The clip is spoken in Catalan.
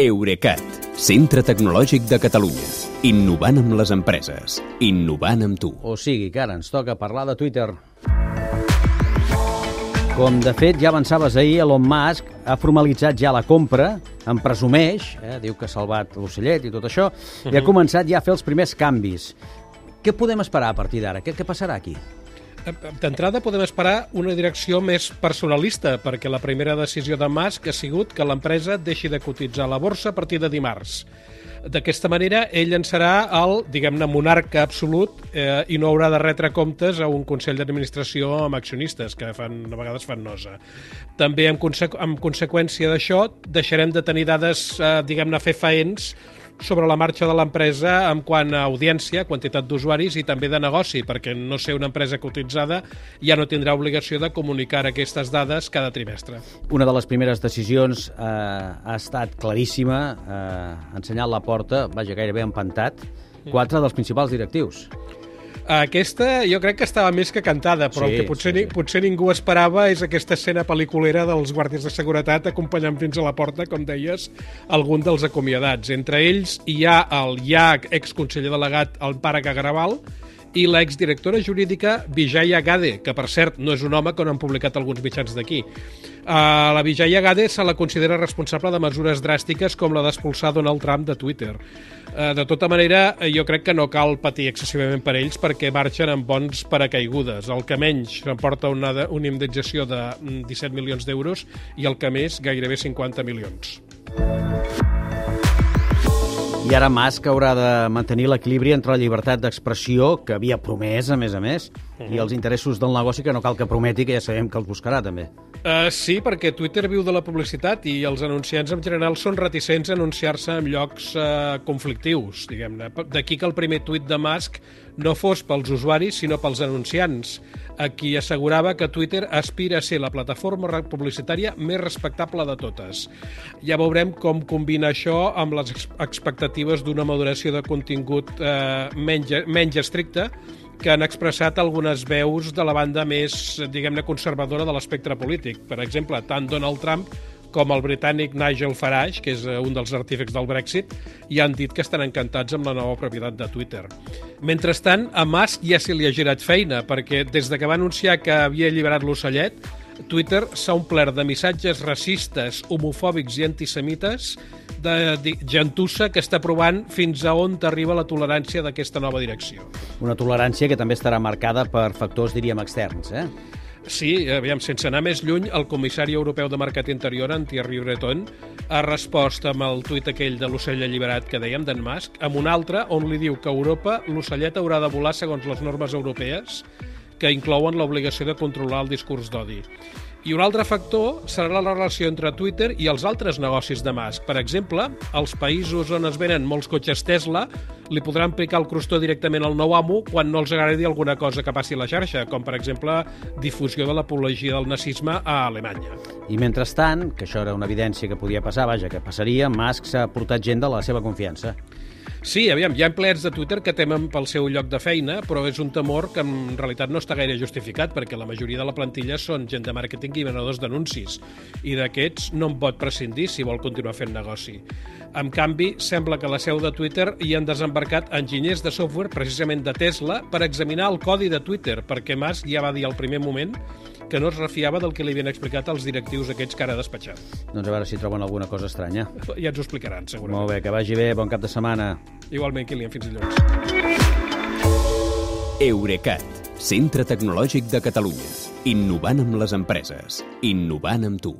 Eurecat, centre tecnològic de Catalunya. Innovant amb les empreses. Innovant amb tu. O sigui que ara ens toca parlar de Twitter. Com de fet ja avançaves ahir, Elon Musk ha formalitzat ja la compra, en presumeix, eh, diu que ha salvat l'ocellet i tot això, i ha començat ja a fer els primers canvis. Què podem esperar a partir d'ara? Què, què passarà aquí? D'entrada podem esperar una direcció més personalista, perquè la primera decisió de Musk ha sigut que l'empresa deixi de cotitzar la borsa a partir de dimarts. D'aquesta manera, ell en serà el, diguem-ne, monarca absolut eh, i no haurà de retre comptes a un Consell d'Administració amb accionistes, que fan, a vegades fan nosa. També, en, conse en conseqüència d'això, deixarem de tenir dades, eh, diguem-ne, fefaents sobre la marxa de l'empresa en quant a audiència, quantitat d'usuaris i també de negoci, perquè no ser una empresa cotitzada ja no tindrà obligació de comunicar aquestes dades cada trimestre. Una de les primeres decisions eh, ha estat claríssima, eh, ensenyat la porta, vaja, gairebé empantat, quatre dels principals directius. Aquesta jo crec que estava més que cantada, però Sí, el que potser, sí, sí, potser ningú esperava és aquesta escena pel·liculera dels guàrdies de seguretat acompanyant fins a la porta, com deies, algun dels acomiadats. Entre ells hi ha el ja exconseller delegat, el pare Cagraval, i l'exdirectora jurídica Vijaya Gade, que per cert no és un home com han publicat alguns mitjans d'aquí. Uh, la Vijaya Gade se la considera responsable de mesures dràstiques com la d'expulsar Donald Trump de Twitter. Uh, de tota manera, eh, jo crec que no cal patir excessivament per ells perquè marxen amb bons paracaigudes. El que menys s'emporta una, una indemnització de mm, 17 milions d'euros i el que més gairebé 50 milions. I ara Musk haurà de mantenir l'equilibri entre la llibertat d'expressió, que havia promès, a més a més, i els interessos del negoci, que no cal que prometi, que ja sabem que els buscarà, també. Uh, sí, perquè Twitter viu de la publicitat i els anunciants en general són reticents a anunciar-se en llocs uh, conflictius, diguem-ne. D'aquí que el primer tuit de Musk no fos pels usuaris, sinó pels anunciants, a qui assegurava que Twitter aspira a ser la plataforma publicitària més respectable de totes. Ja veurem com combina això amb les ex- expectatives d'una moderació de contingut eh, menys, menys estricta, que han expressat algunes veus de la banda més, diguem-ne, conservadora de l'espectre polític. Per exemple, tant Donald Trump com el britànic Nigel Farage, que és eh, un dels artífecs del Brexit, i han dit que estan encantats amb la nova propietat de Twitter. Mentrestant, a Musk ja se li ha girat feina, perquè des de que va anunciar que havia alliberat l'ocellet, Twitter s'ha omplert de missatges racistes, homofòbics i antisemites de, de gentussa que està provant fins a on arriba la tolerància d'aquesta nova direcció. Una tolerància que també estarà marcada per factors, diríem, externs, eh? Sí, aviam, sense anar més lluny, el comissari europeu de Mercat Interior, en Thierry Breton, ha respost amb el tuit aquell de l'ocell alliberat que dèiem d'en Musk, amb un altre on li diu que a Europa l'ocellet haurà de volar segons les normes europees que inclouen l'obligació de controlar el discurs d'odi. I un altre factor serà la relació entre Twitter i els altres negocis de Musk. Per exemple, als països on es venen molts cotxes Tesla li podran picar el crostó directament al nou amo quan no els agradi alguna cosa que passi a la xarxa, com per exemple difusió de l'apologia del nazisme a Alemanya. I mentrestant, que això era una evidència que podia passar, vaja, que passaria, Musk s'ha portat gent de la seva confiança. Sí, aviam, hi ha empleats de Twitter que temen pel seu lloc de feina, però és un temor que en realitat no està gaire justificat, perquè la majoria de la plantilla són gent de màrqueting i venedors d'anuncis, i d'aquests no en pot prescindir si vol continuar fent negoci. En canvi, sembla que la seu de Twitter hi han desembarcat enginyers de software, precisament de Tesla, per examinar el codi de Twitter, perquè Musk ja va dir al primer moment que no es refiava del que li havien explicat als directius aquests que ara ha despatxat. Doncs a veure si troben alguna cosa estranya. Ja ens ho explicaran, segurament. Molt bé, que vagi bé, bon cap de setmana. Igualment, Kilian, fins dilluns. Eurecat, centre tecnològic de Catalunya. Innovant amb les empreses. Innovant amb tu.